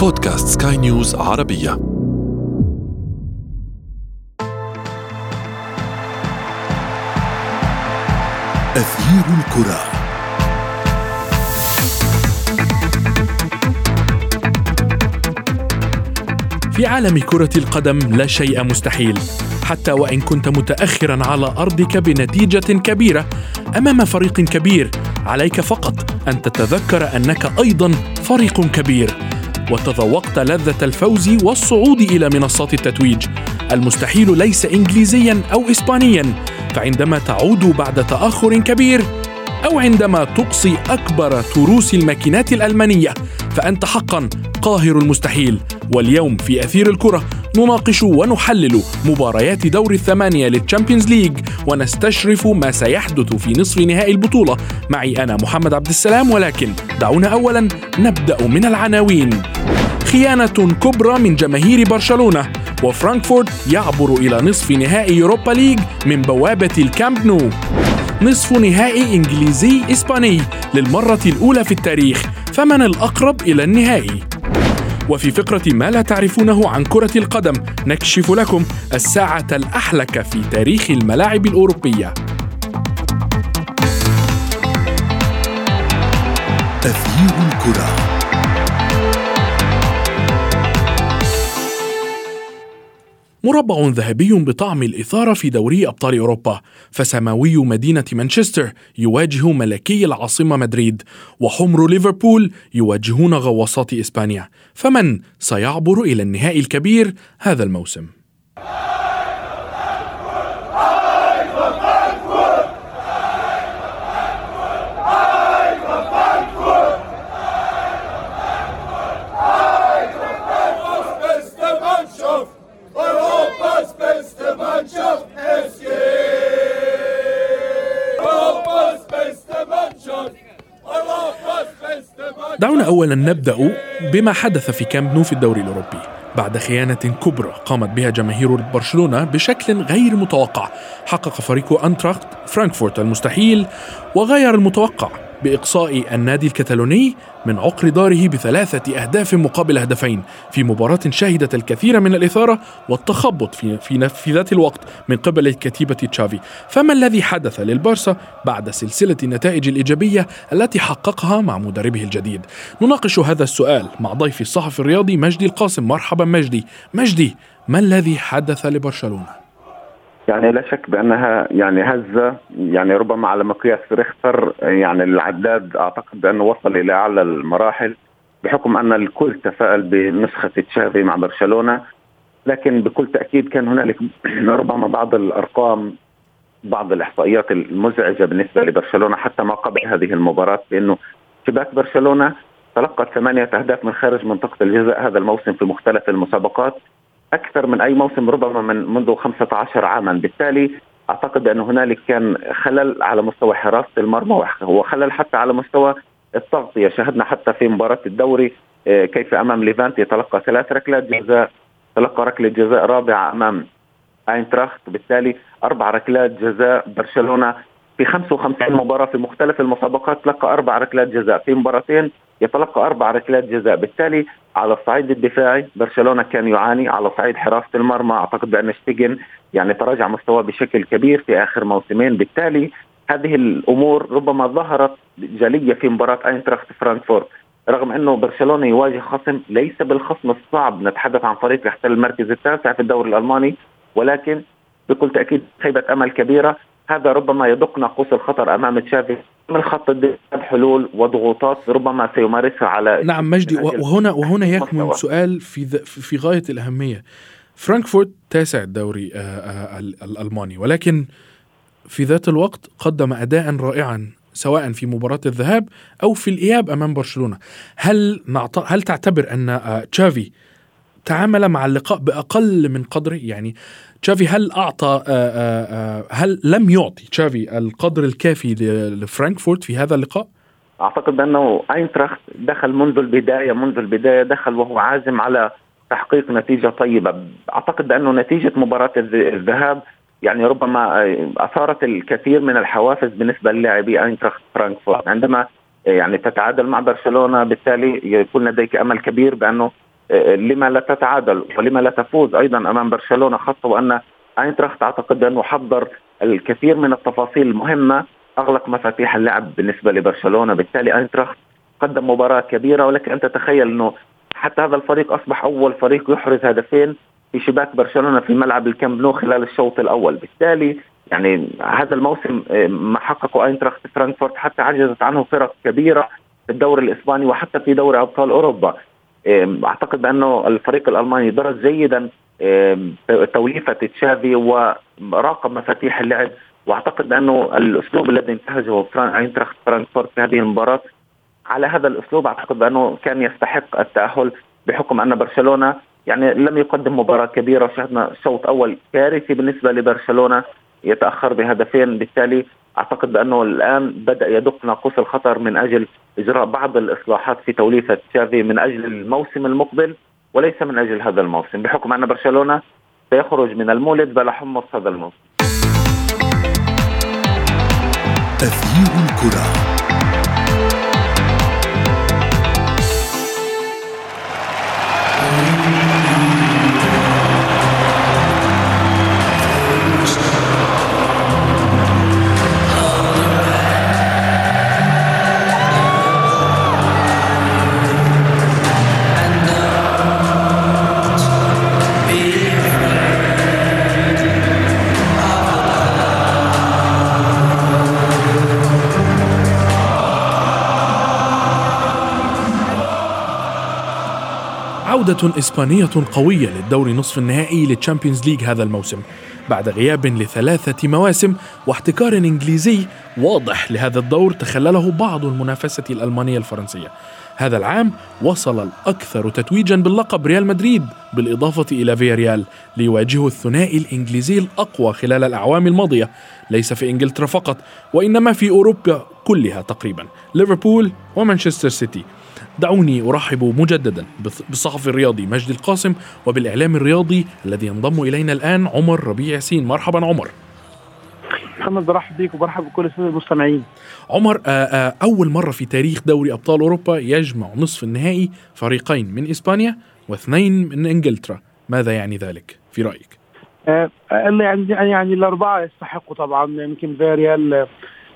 بودكاست سكاي نيوز عربية. أثير الكرة. في عالم كرة القدم لا شيء مستحيل. حتى وإن كنت متأخرا على أرضك بنتيجة كبيرة أمام فريق كبير عليك فقط أن تتذكر أنك أيضا فريق كبير. وتذوقت لذة الفوز والصعود إلى منصات التتويج. المستحيل ليس إنجليزيا أو إسبانيا فعندما تعود بعد تأخر كبير أو عندما تقصي أكبر تروس الماكينات الألمانية فأنت حقا قاهر المستحيل. واليوم في أثير الكرة نناقش ونحلل مباريات دور الثمانية للتشامبيونز ليج ونستشرف ما سيحدث في نصف نهائي البطولة. معي أنا محمد عبد السلام ولكن دعونا أولا نبدأ من العناوين. خيانة كبرى من جماهير برشلونة وفرانكفورت يعبر إلى نصف نهائي يوروبا ليج من بوابة الكامب نو. نصف نهائي إنجليزي إسباني للمرة الأولى في التاريخ فمن الأقرب إلى النهائي؟ وفي فقرة ما لا تعرفونه عن كرة القدم نكشف لكم الساعة الأحلك في تاريخ الملاعب الأوروبية. أثير الكرة. مربع ذهبي بطعم الإثارة في دوري أبطال أوروبا فسماوي مدينة مانشستر يواجه ملكي العاصمة مدريد وحمر ليفربول يواجهون غواصات إسبانيا فمن سيعبر إلى النهائي الكبير هذا الموسم؟ اولا نبدأ بما حدث في كامب نو في الدوري الأوروبي. بعد خيانة كبرى قامت بها جماهير برشلونة بشكل غير متوقع حقق فريق أنتراخت فرانكفورت المستحيل وغير المتوقع. بإقصاء النادي الكتالوني من عقر داره بثلاثة أهداف مقابل هدفين في مباراة شهدت الكثير من الإثارة والتخبط في, في, في ذات الوقت من قبل كتيبة تشافي. فما الذي حدث للبارسا بعد سلسلة النتائج الإيجابية التي حققها مع مدربه الجديد؟ نناقش هذا السؤال مع ضيفي الصحفي الرياضي مجدي القاسم. مرحبا مجدي. مجدي ما الذي حدث لبرشلونة؟ يعني لا شك بأنها يعني هزة. يعني ربما على مقياس ريختر يعني العداد أعتقد بأنه وصل إلى أعلى المراحل بحكم أن الكل تفائل بنسخة تشافي مع برشلونة. لكن بكل تأكيد كان هنالك ربما بعض الأرقام بعض الإحصائيات المزعجة بالنسبة لبرشلونة حتى ما قبل هذه المباراة بأنه شباك برشلونة تلقت ثمانية أهداف من خارج منطقة الجزاء هذا الموسم في مختلف المسابقات. أكثر من أي موسم ربما من منذ 15 عاما. بالتالي أعتقد أن هنالك كان خلل على مستوى حراسة المرمى وخلل حتى على مستوى التغطية. شاهدنا حتى في مباراة الدوري آه، كيف أمام ليفانتي تلقى ثلاث ركلات جزاء تلقى ركلة جزاء رابعة أمام أينتراخت. بالتالي أربع ركلات جزاء برشلونة. في 55 مباراة في مختلف المسابقات تلقى أربع ركلات جزاء. في مباراتين يتلقى أربع ركلات جزاء. بالتالي على الصعيد الدفاعي برشلونة كان يعاني على صعيد حراسة المرمى. أعتقد بأن شتيجن يعني تراجع مستواه بشكل كبير في آخر موسمين. بالتالي هذه الأمور ربما ظهرت جلية في مباراة أينتراخت فرانكفورت. رغم أنه برشلونة يواجه خصم ليس بالخصم الصعب. نتحدث عن فريق يحتل المركز التاسع في الدوري الألماني ولكن بكل تأكيد خيبة أمل كبيرة. هذا ربما يدق ناقوس الخطر أمام تشافي. من خط الدفاع حلول وضغوطات ربما سيمارسها على نعم مجدي. وهنا وهنا يكمن سؤال في في غاية الأهمية. فرانكفورت تاسع الدوري آه، آه، الألماني ولكن في ذات الوقت قدم أداء رائعا سواء في مباراة الذهاب أو في الإياب أمام برشلونة. هل نعط... هل تعتبر أن آه، تشافي تعامل مع اللقاء بأقل من قدره يعني تشافي هل أعطى آه، آه، آه، هل لم يعطي تشافي القدر الكافي لفرانكفورت في هذا اللقاء؟ أعتقد بانه أينتراخت دخل منذ البداية منذ البداية دخل وهو عازم على تحقيق نتيجة طيبة أعتقد بانه نتيجة مباراة الذهاب يعني ربما أثارت الكثير من الحوافز بالنسبة للاعبي أينتراخت فرانكفورت عندما يعني تتعادل مع برشلونة بالتالي يكون لديك أمل كبير بأنه لما لا تتعادل ولما لا تفوز أيضا أمام برشلونة خاصة وأن أينتراخت أعتقد أنه حضر الكثير من التفاصيل المهمة أغلق مفاتيح اللعب بالنسبة لبرشلونة. بالتالي أينتراخت قدم مباراة كبيرة ولكن أنت تخيل أنه حتى هذا الفريق أصبح أول فريق يحرز هدفين في شباك برشلونة في ملعب الكامب نو خلال الشوط الأول. بالتالي يعني هذا الموسم ما حققه أينتراخت فرانكفورت حتى عجزت عنه فرق كبيرة في الدوري الإسباني وحتى في دوري أبطال أوروبا. أعتقد بانه الفريق الألماني درس جيدا توليفة تشافي وراقب مفاتيح اللعب. وأعتقد بانه الأسلوب الذي انتهجه أينتراخت فرانكفورت في هذه المباراة على هذا الأسلوب أعتقد بانه كان يستحق التأهل بحكم أن برشلونة يعني لم يقدم مباراة كبيرة شهدنا شوط أول كارثي بالنسبة لبرشلونة يتأخر بهدفين بالتالي أعتقد بأنه الآن بدأ يدق ناقوس الخطر من أجل إجراء بعض الإصلاحات في توليفة تشافي من أجل الموسم المقبل وليس من أجل هذا الموسم بحكم أن برشلونة سيخرج من المولد بلا حمص هذا الموسم. تغيير الكرة عودة إسبانية قوية للدور نصف النهائي للتشامبيونز ليج هذا الموسم بعد غياب لثلاثة مواسم واحتكار إنجليزي واضح لهذا الدور تخلله بعض المنافسة الألمانية الفرنسية. هذا العام وصل الأكثر تتويجا باللقب ريال مدريد بالإضافة إلى فياريال ليواجهه الثنائي الإنجليزي الأقوى خلال الأعوام الماضية. ليس في إنجلترا فقط وإنما في أوروبا كلها تقريبا ليفربول ومانشستر سيتي. دعوني أرحب مجددا بالصحفي الرياضي مجدي القاسم وبالإعلام الرياضي الذي ينضم إلينا الآن عمر ربيع ياسين. مرحبا عمر. محمد برحب بيك وبرحب بكل السادة المستمعين. عمر أول مرة في تاريخ دوري أبطال أوروبا يجمع نصف النهائي فريقين من إسبانيا واثنين من إنجلترا. ماذا يعني ذلك؟ في رأيك؟ آه يعني يعني الأربعة يستحقوا طبعا. يمكن فيريال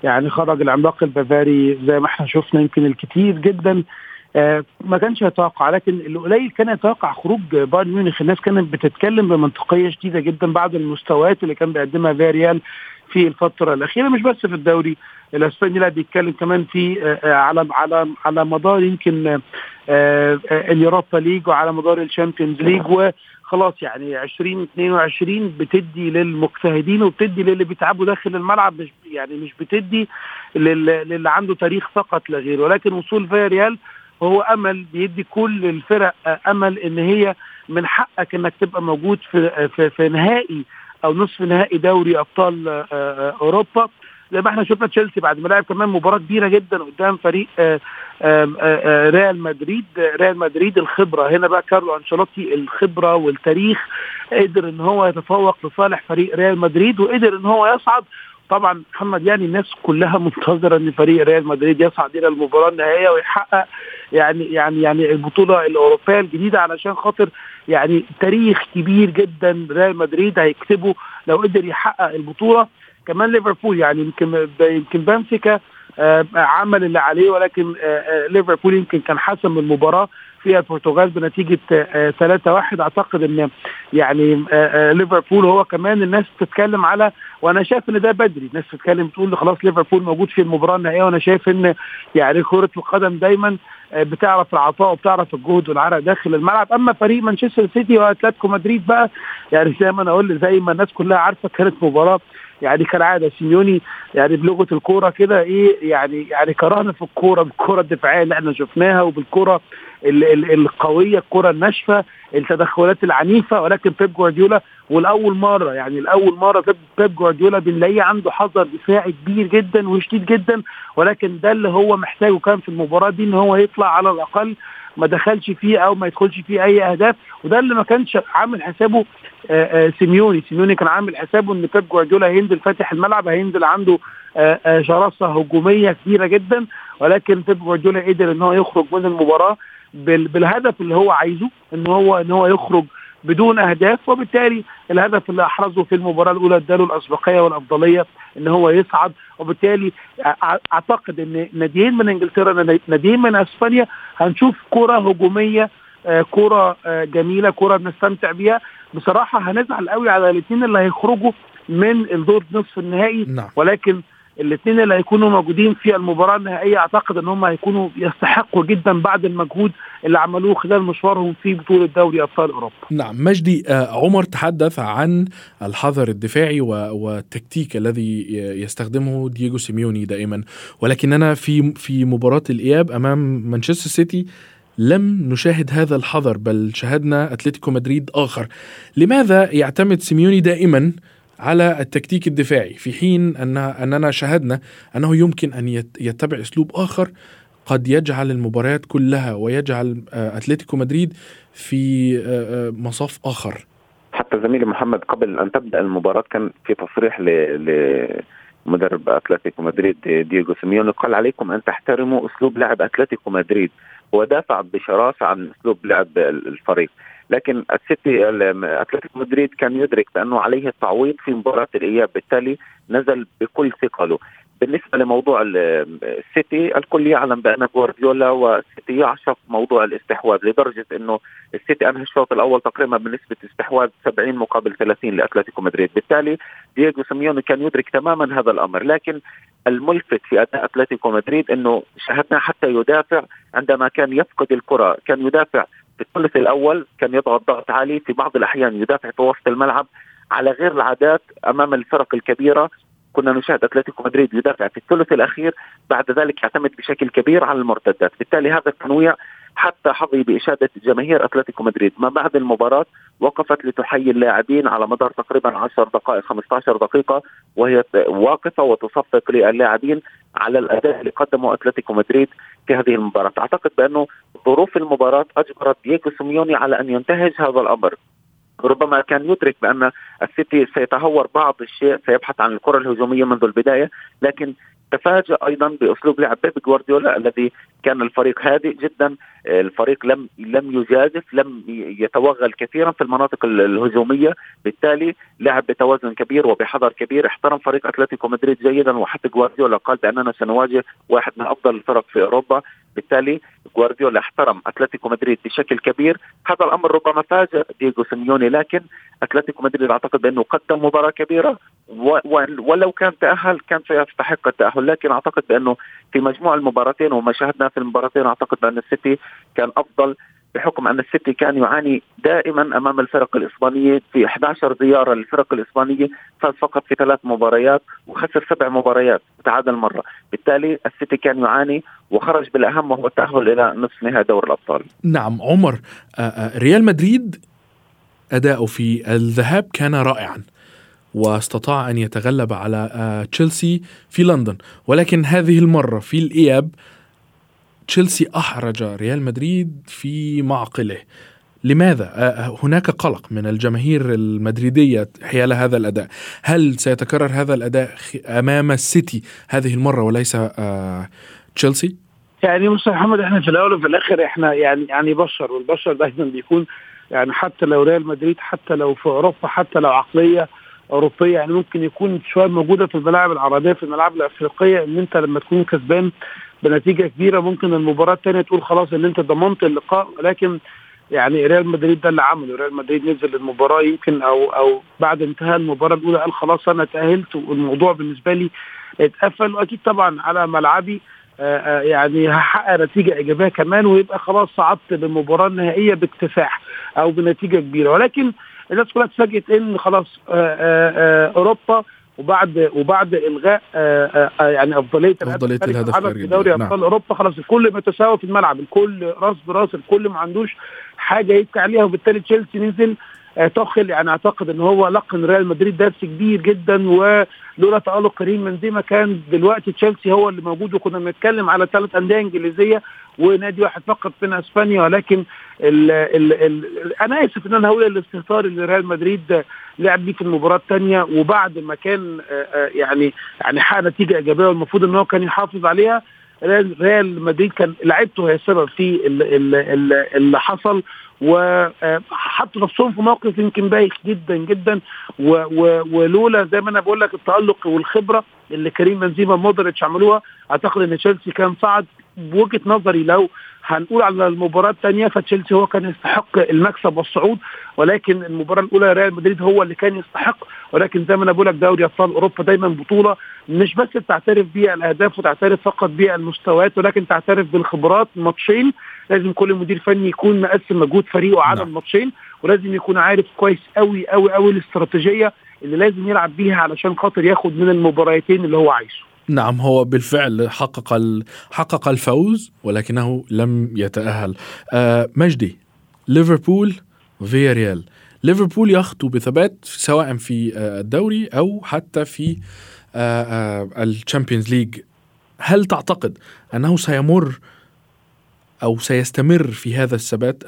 يعني خرج العملاق البافاري زي ما إحنا شفنا يمكن الكثير جدا. ما كانش يتوقع لكن القليل كان يتوقع خروج بايرن ميونخ. الناس كانت بتتكلم بمنطقية شديدة جدا بعد المستويات اللي كان بيقدمها فيريال في الفترة الأخيرة مش بس في الدوري. الاسباني لا بنتكلم كمان في آه، آه، على على على مدار يمكن اليوروبا ليج وعلى مدار الشامبيونز ليج. وخلاص يعني 2022 بتدي للمجتهدين وبتدي للي بيتعبوا داخل الملعب مش يعني مش بتدي للي عنده تاريخ فقط لا غير ولكن وصول فيريال وهو أمل بيدي كل الفرق أمل إن هي من حقك إنك تبقى موجود في في, في نهائي أو نصف نهائي دوري أبطال آه، آه، أوروبا. زي ما إحنا شفنا تشيلسي بعد ما لعب كمان مباراة كبيرة جدا قدام فريق آآ آه، آآ ريال مدريد. ريال مدريد الخبرة. هنا بقى كارلو أنشيلوتي الخبرة والتاريخ. قدر إن هو يتفوق لصالح فريق ريال مدريد وقدر إن هو يصعد. طبعا محمد يعني الناس كلها منتظرة إن فريق ريال مدريد يصعد إلى المباراة النهائية ويحقق يعني يعني يعني البطولة الأوروبية الجديدة علشان خاطر يعني تاريخ كبير جدا ريال مدريد هيكتبه لو قدر يحقق البطولة. كمان ليفربول يعني يمكن يمكن بنفيكا آه، عمل اللي عليه ولكن آه، آه، ليفربول يمكن كان حسم المباراة. في البرتغال بنتيجة 3 1 أعتقد إن يعني ليفربول هو كمان الناس بتتكلم على وأنا شايف إن ده بدري. الناس بتتكلم تقول خلاص ليفربول موجود في المباراة النهائية وأنا شايف إن يعني كرة القدم دايما بتعرف العطاء وبتعرف الجهد والعرق داخل الملعب. أما فريق مانشستر سيتي وأتلتيكو مدريد بقى يعني زي ما أنا أقول زي ما الناس كلها عارفة كانت مباراة يعني كالعاده سيميوني يعني بلغة الكورة كده إيه يعني يعني كرهنا في الكورة بالكورة الدفاعية اللي إحنا شفناها وبالكورة القوية الكره الناشفة التدخلات العنيفة. ولكن بيب جوارديولا ولأول مرة يعني لأول مرة بيب جوارديولا بنلاقيه عنده حذر دفاعي كبير جدا وشديد جدا. ولكن ده اللي هو محتاجه كان في المباراة دي إن هو يطلع على الأقل ما دخلش فيه أو ما يدخلش فيه اي اهداف وده اللي ما كانش عامل حسابه آآ آآ سيميوني. سيميوني كان عامل حسابه إن بيب جوارديولا هينزل فاتح الملعب هينزل عنده شراسة هجومية كبيرة جدا ولكن بيب جوارديولا قدر إن هو يخرج من المباراة بالهدف اللي هو عايزه إن هو إن هو يخرج بدون أهداف وبالتالي الهدف اللي أحرزه في المباراة الأولى اداله الأسبقية والأفضلية إن هو يصعد وبالتالي أعتقد إن ناديين من إنجلترا ناديين من إسبانيا هنشوف كرة هجومية كرة آه، جميلة كرة بنستمتع بيها بصراحة هنزعل قوي على الاثنين اللي هيخرجوا من الدور نصف النهائي نعم. ولكن الاثنين اللي هيكونوا موجودين في المباراة النهائية أعتقد إن هم هيكونوا يستحقوا جدا بعد المجهود اللي عملوه خلال مشوارهم في بطولة دوري أبطال أوروبا. نعم مجدي آه، عمر تحدث عن الحذر الدفاعي والتكتيك الذي يستخدمه دييغو سيميوني دائما ولكننا في في مباراة الإياب أمام مانشستر سيتي لم نشاهد هذا الحذر بل شاهدنا أتلتيكو مدريد آخر. لماذا يعتمد سيميوني دائما على التكتيك الدفاعي في حين أن أننا شاهدنا أنه يمكن أن يتبع أسلوب آخر قد يجعل المباريات كلها ويجعل آه، أتلتيكو مدريد في آه، آه، مصاف آخر. حتى زميلي محمد قبل أن تبدأ المباراة كان في تصريح ل مدرب أتلتيكو مدريد دييغو سيميوني قال عليكم أن تحترموا أسلوب لعب أتلتيكو مدريد ودافع بشراسة عن أسلوب لعب الفريق. لكن السيتي أتلتيكو مدريد كان يدرك بأنه عليه التعويض في مباراة الإياب بالتالي نزل بكل ثقله. بالنسبة لموضوع السيتي الكل يعلم بأن جوارديولا والسيتي يعشق موضوع الاستحواذ لدرجة إنه السيتي أنهى الشوط الأول تقريبا بنسبة استحواذ 70 مقابل 30 لأتلتيكو مدريد، بالتالي دييغو سيميوني كان يدرك تماما هذا الأمر، لكن الملفت في أداء أتلتيكو مدريد إنه شاهدنا حتى يدافع عندما كان يفقد الكرة، كان يدافع في الثلث الأول كان يضغط ضغط عالي في بعض الأحيان يدافع في وسط الملعب على غير العادات أمام الفرق الكبيرة. كنا نشاهد أتلتيكو مدريد يدافع في الثلث الأخير بعد ذلك يعتمد بشكل كبير على المرتدات. بالتالي هذا التنويع حتى حظي بإشادة جماهير أتلتيكو مدريد. ما بعد المباراة وقفت لتحيي اللاعبين على مدار تقريبا 10 دقائق 15 دقيقة وهي واقفة وتصفق للاعبين على الأداء اللي قدمه أتلتيكو مدريد في هذه المباراة. أعتقد بأنه ظروف المباراة أجبرت دييغو سيميوني على أن ينتهج هذا الأمر. ربما كان يدرك بأن السيتي سيتهور بعض الشيء سيبحث عن الكرة الهجومية منذ البداية لكن تفاجأ أيضا بأسلوب لعب بيب جوارديولا الذي كان الفريق هادئ جدا. الفريق لم لم يجازف لم يتوغل كثيرا في المناطق الهجومية. بالتالي لعب بتوازن كبير وبحذر كبير. احترم فريق أتلتيكو مدريد جيدا وحتى جوارديولا قال بأننا سنواجه واحد من أفضل الفرق في أوروبا. بالتالي جوارديولا احترم أتلتيكو مدريد بشكل كبير. هذا الأمر ربما فاجأ دييغو سيميوني لكن أتلتيكو مدريد أعتقد بأنه قدم مباراة كبيرة ولو كان تأهل كان سيستحق التأهل لكن أعتقد بأنه في مجموع المباراتين وما شاهدناه في المباراتين أعتقد بأن السيتي كان أفضل بحكم أن السيتي كان يعاني دائما أمام الفرق الإسبانية في 11 زياره للفرق الإسبانية فاز فقط في ثلاث مباريات وخسر سبع مباريات وتعادل مرة، بالتالي السيتي كان يعاني وخرج بالأهم وهو التأهل إلى نصف نهائي دوري الأبطال. نعم عمر آه، آه، ريال مدريد اداؤه في الذهاب كان رائعا. واستطاع أن يتغلب على آه، تشيلسي في لندن ولكن هذه المرة في الإياب تشيلسي أحرج ريال مدريد في معقله. لماذا؟ آه، هناك قلق من الجماهير المدريدية حيال هذا الأداء. هل سيتكرر هذا الأداء أمام السيتي هذه المرة وليس آه، تشيلسي؟ يعني بص محمد إحنا في الأول وفي الآخر إحنا يعني يعني بشر والبشر دايما بيكون يعني حتى لو ريال مدريد حتى لو في أوروبا حتى لو عقلية أوروبية يعني ممكن يكون شوية موجودة في الملاعب العربية في الملاعب الأفريقية إن أنت لما تكون كسبان بنتيجة كبيرة ممكن المباراة الثانية تقول خلاص إن أنت ضمنت اللقاء ولكن يعني ريال مدريد ده اللي عمله. ريال مدريد نزل المباراة يمكن أو أو بعد انتهاء المباراة الأولى قال خلاص أنا تأهلت والموضوع بالنسبة لي اتقفل. وأكيد طبعا على ملعبي آآ آآ يعني هحقق نتيجة إيجابية كمان ويبقى خلاص صعدت للمباراه النهائيه باكتساح أو بنتيجة كبيرة. ولكن الناس كلها اتفاجئت إن خلاص آآ أوروبا وبعد وبعد إلغاء آآ آآ يعني أفضلية أفضلية الهدف في دوري أبطال نعم. أوروبا خلاص الكل متساوي في الملعب الكل راس براس الكل ما عندوش حاجة يبكي عليها وبالتالي تشيلسي نزل تخل يعني أعتقد إن هو لقن ريال مدريد درس كبير جدا ولولا تألق كريم بنزيما كان دلوقتي تشيلسي هو اللي موجود وكنا بنتكلم على ثلاث أندية إنجليزية ونادي واحد فقط من إسبانيا. ولكن ال ال ال أنا آسف إن أنا هقول الاستهتار اللي ريال مدريد لعب بيه في المباراة الثانية وبعد ما كان يعني يعني حقق نتيجة إيجابية والمفروض إن هو كان يحافظ عليها. ريال مدريد كان لعيبته هي السبب في اللي حصل وحطوا نفسهم في موقف يمكن بايخ جدا جدا ولولا زي ما أنا بقول لك التألق والخبرة اللي كريم بنزيما مودريتش عملوها أعتقد إن تشيلسي كان صعد بوجهة نظري لو هنقول على المباراة الثانية فتشيلسي هو كان يستحق المكسب والصعود ولكن المباراة الأولى ريال مدريد هو اللي كان يستحق. ولكن زي ما أنا بقول لك دوري أبطال أوروبا دايما بطولة مش بس تعترف بيها الأهداف وتعترف فقط بيها المستويات ولكن تعترف بالخبرات. ماتشين لازم كل مدير فني يكون مقسم مجهود فريقه على نعم. الماتشين ولازم يكون عارف كويس قوي قوي قوي الاستراتيجية اللي لازم يلعب بيها علشان خاطر ياخد من المباراتين اللي هو عايزه. نعم هو بالفعل حقق حقق الفوز ولكنه لم يتأهل. آه مجدي ليفربول فياريال ليفربول يخطو بثبات سواء في آه الدوري أو حتى في آه آه الشامبيونز ليج. هل تعتقد أنه سيمر أو سيستمر في هذا الثبات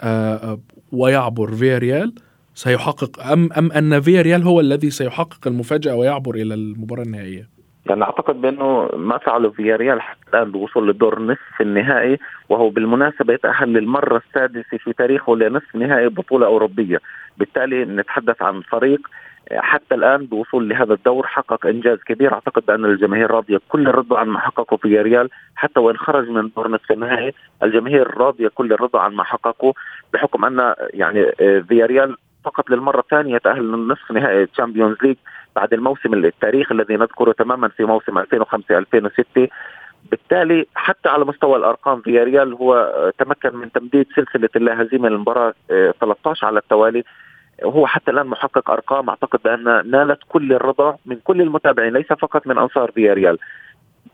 ويعبر فياريال سيحقق أم أم أن فياريال هو الذي سيحقق المفاجأة ويعبر إلى المباراة النهائية؟ يعني أعتقد بأنه ما فعله فياريال حتى الآن بوصوله لدور نصف النهائي وهو بالمناسبة يتأهل للمرة السادسة في تاريخه لنصف نهائي بطولة أوروبية، بالتالي نتحدث عن فريق حتى الآن بوصوله لهذا الدور حقق إنجاز كبير أعتقد بأن الجماهير راضية كل الرضا عن ما حققه فياريال حتى وإن خرج من دور نصف النهائي الجماهير راضية كل الرضا عن ما حققه بحكم أن يعني فياريال فقط للمرة الثانية يتاهل للنصف نهائي تشامبيونز ليج بعد الموسم التاريخي الذي نذكره تماما في موسم 2005 2006 بالتالي حتى على مستوى الأرقام فياريال هو تمكن من تمديد سلسلة اللا هزيمة للمباراة 13 على التوالي. وهو حتى الآن محقق أرقام أعتقد بان نالت كل الرضا من كل المتابعين ليس فقط من أنصار فياريال.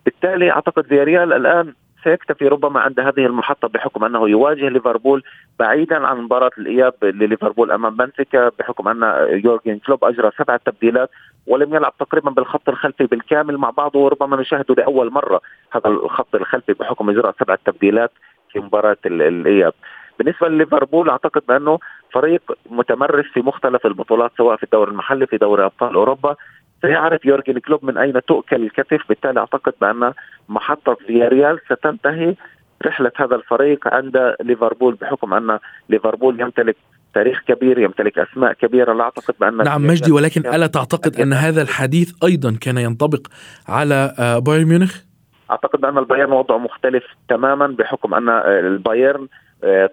بالتالي أعتقد فياريال الآن سيكتفي ربما عند هذه المحطة بحكم أنه يواجه ليفربول بعيدا عن مباراة الإياب لليفربول أمام بنفيكا بحكم أن يورجن كلوب أجرى سبعه تبديلات ولم يلعب تقريبا بالخط الخلفي بالكامل مع بعضه وربما نشاهده لأول مرة هذا الخط الخلفي بحكم إجراء سبعه تبديلات في مباراة الإياب. بالنسبة لليفربول أعتقد بأنه فريق متمرس في مختلف البطولات سواء في الدوري المحلي في دوري أبطال أوروبا. سيعرف يورجن كلوب من أين تؤكل الكتف بالتالي أعتقد بأن محطة فياريال ستنتهي رحلة هذا الفريق عند ليفربول بحكم أن ليفربول يمتلك تاريخ كبير يمتلك أسماء كبيرة لا أعتقد بأن نعم مجدي ولكن ألا تعتقد أن هذا الحديث أيضا كان ينطبق على آه، بايرن ميونخ؟ أعتقد بان البايرن وضعه مختلف تماما بحكم أن البايرن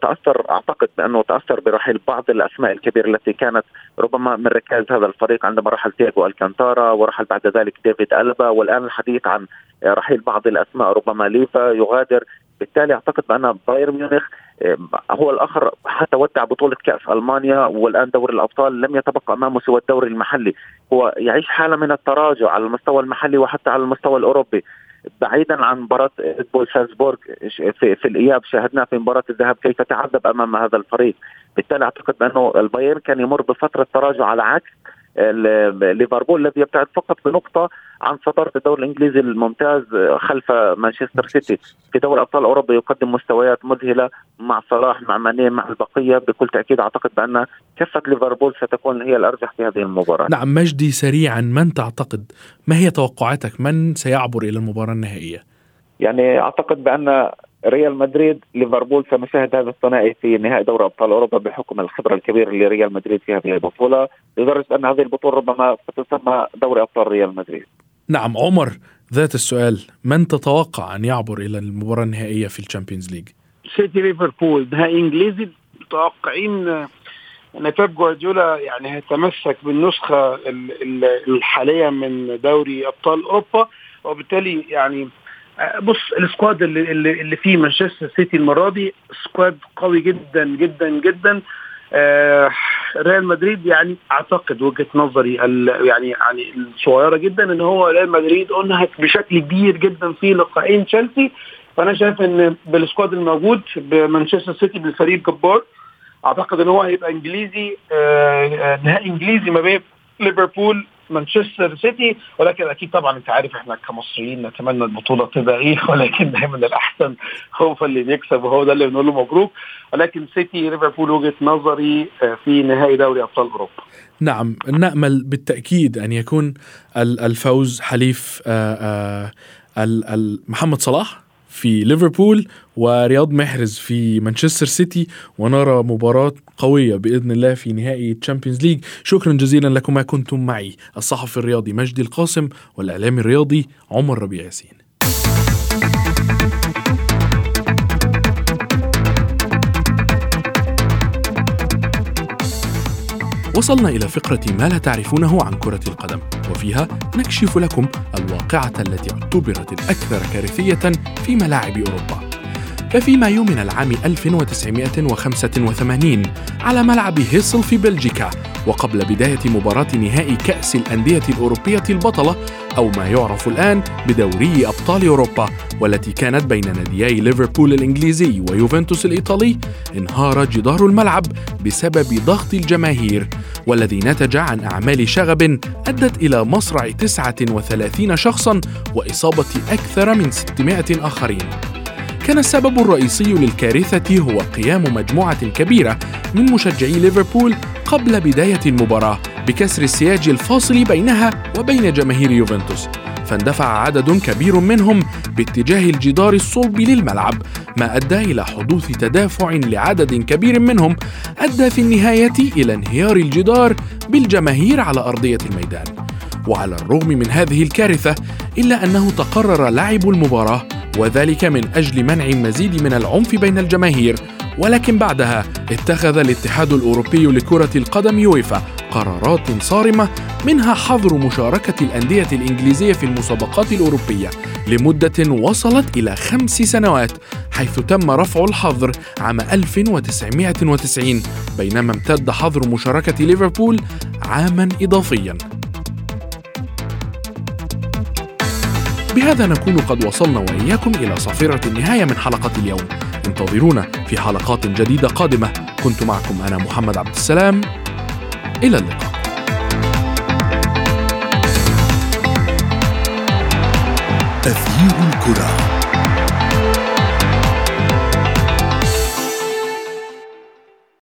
تأثر أعتقد بأنه تأثر برحيل بعض الأسماء الكبيرة التي كانت ربما من ركائز هذا الفريق عندما رحل تياغو ألكانتارا ورحل بعد ذلك ديفيد ألابا والآن الحديث عن رحيل بعض الأسماء ربما ليفا يغادر. بالتالي أعتقد بأن بايرن ميونخ آه، هو الآخر حتى ودع بطولة كأس ألمانيا والآن دوري الأبطال لم يتبقى أمامه سوى الدوري المحلي. هو يعيش حالة من التراجع على المستوى المحلي وحتى على المستوى الأوروبي. بعيدا عن مباراة بول سالزبورغ في, في الإياب شاهدنا في مباراة الذهاب كيف تعذب أمام هذا الفريق. بالتالي أعتقد بأنه البايرن كان يمر بفترة تراجع على عكس ليفربول الذي يبتعد فقط بنقطة عن صدارة الدوري الإنجليزي الممتاز خلف مانشستر سيتي. في دوري أبطال أوروبا يقدم مستويات مذهلة مع صلاح مع ماني مع البقية. بكل تأكيد أعتقد بأن كفة ليفربول ستكون هي الأرجح في هذه المباراة. نعم مجدي سريعا من تعتقد ما هي توقعاتك؟ من سيعبر إلى المباراة النهائية؟ يعني أعتقد بأن ريال مدريد ليفربول سنشاهد هذا الثنائي في نهائي دوري أبطال أوروبا بحكم الخبرة الكبيرة لريال مدريد في هذه البطولة. لدرجة أن هذه البطولة ربما ستسمى دوري أبطال ريال مدريد. نعم عمر ذات السؤال من تتوقع أن يعبر إلى المباراة النهائية في ال Champions League؟ سيتي ليفربول نهائي إنجليزي. متوقعين إن بيب جوارديولا يعني هيتمسك بالنسخة الحالية من دوري أبطال أوروبا. وبالتالي يعني بص ال squad اللي, اللي فيه مانشستر سيتي المرة دي squad قوي جدا جدا جدا. آه ريال مدريد يعني أعتقد وجهة نظري يعني يعني الصغيرة جدا إن هو ريال مدريد انهك بشكل كبير جدا في لقاءين تشيلسي. فأنا شايف إن بالسكواد الموجود بمانشستر سيتي بالفريق جبار. أعتقد إن هو هيبقى إنجليزي آه, آه، نهائي إنجليزي ما بين ليفربول مانشستر سيتي ولكن أكيد طبعا أنت عارف إحنا كمصريين نتمنى البطولة تبقى إيه ولكن دايما الأحسن هو اللي بيكسب وهو ده اللي بنقول له مبروك. ولكن سيتي ليفربول وجهة نظري آه، في نهائي دوري أبطال أوروبا. نعم نأمل بالتأكيد أن يكون الفوز حليف آه، آه، محمد صلاح في ليفربول ورياض محرز في مانشستر سيتي ونرى مباراة قوية بإذن الله في نهائي Champions League شكرا جزيلا لكما كنتم معي. الصحفي الرياضي مجدي القاسم والإعلامي الرياضي عمر ربيع ياسين. وصلنا إلى فقرة ما لا تعرفونه عن كرة القدم وفيها نكشف لكم الواقعة التي اعتبرت الأكثر كارثية في ملاعب أوروبا. ففي مايو من العام 1985 على ملعب هيسل في بلجيكا وقبل بداية مباراة نهائي كأس الأندية الأوروبية البطلة أو ما يعرف الآن بدوري أبطال أوروبا والتي كانت بين ناديي ليفربول الإنجليزي ويوفنتوس الإيطالي انهار جدار الملعب بسبب ضغط الجماهير والذي نتج عن أعمال شغب أدت إلى مصرع 39 شخصا وإصابة أكثر من 600 آخرين. كان السبب الرئيسي للكارثة هو قيام مجموعة كبيرة من مشجعي ليفربول قبل بداية المباراة بكسر السياج الفاصل بينها وبين جماهير يوفنتوس. فاندفع عدد كبير منهم باتجاه الجدار الصلب للملعب ما أدى إلى حدوث تدافع لعدد كبير منهم أدى في النهاية إلى انهيار الجدار بالجماهير على أرضية الميدان. وعلى الرغم من هذه الكارثة إلا أنه تقرر لعب المباراة وذلك من أجل منع مزيد من العنف بين الجماهير. ولكن بعدها اتخذ الاتحاد الأوروبي لكرة القدم يويفا قرارات صارمة منها حظر مشاركة الأندية الإنجليزية في المسابقات الأوروبية لمدة وصلت إلى خمس سنوات حيث تم رفع الحظر عام 1990 بينما امتد حظر مشاركة ليفربول عاما اضافيا. بهذا نكون قد وصلنا وإياكم إلى صافره النهاية من حلقة اليوم. انتظرونا في حلقات جديدة قادمة. كنت معكم أنا محمد عبد السلام. إلى اللقاء. تغيير الكرة.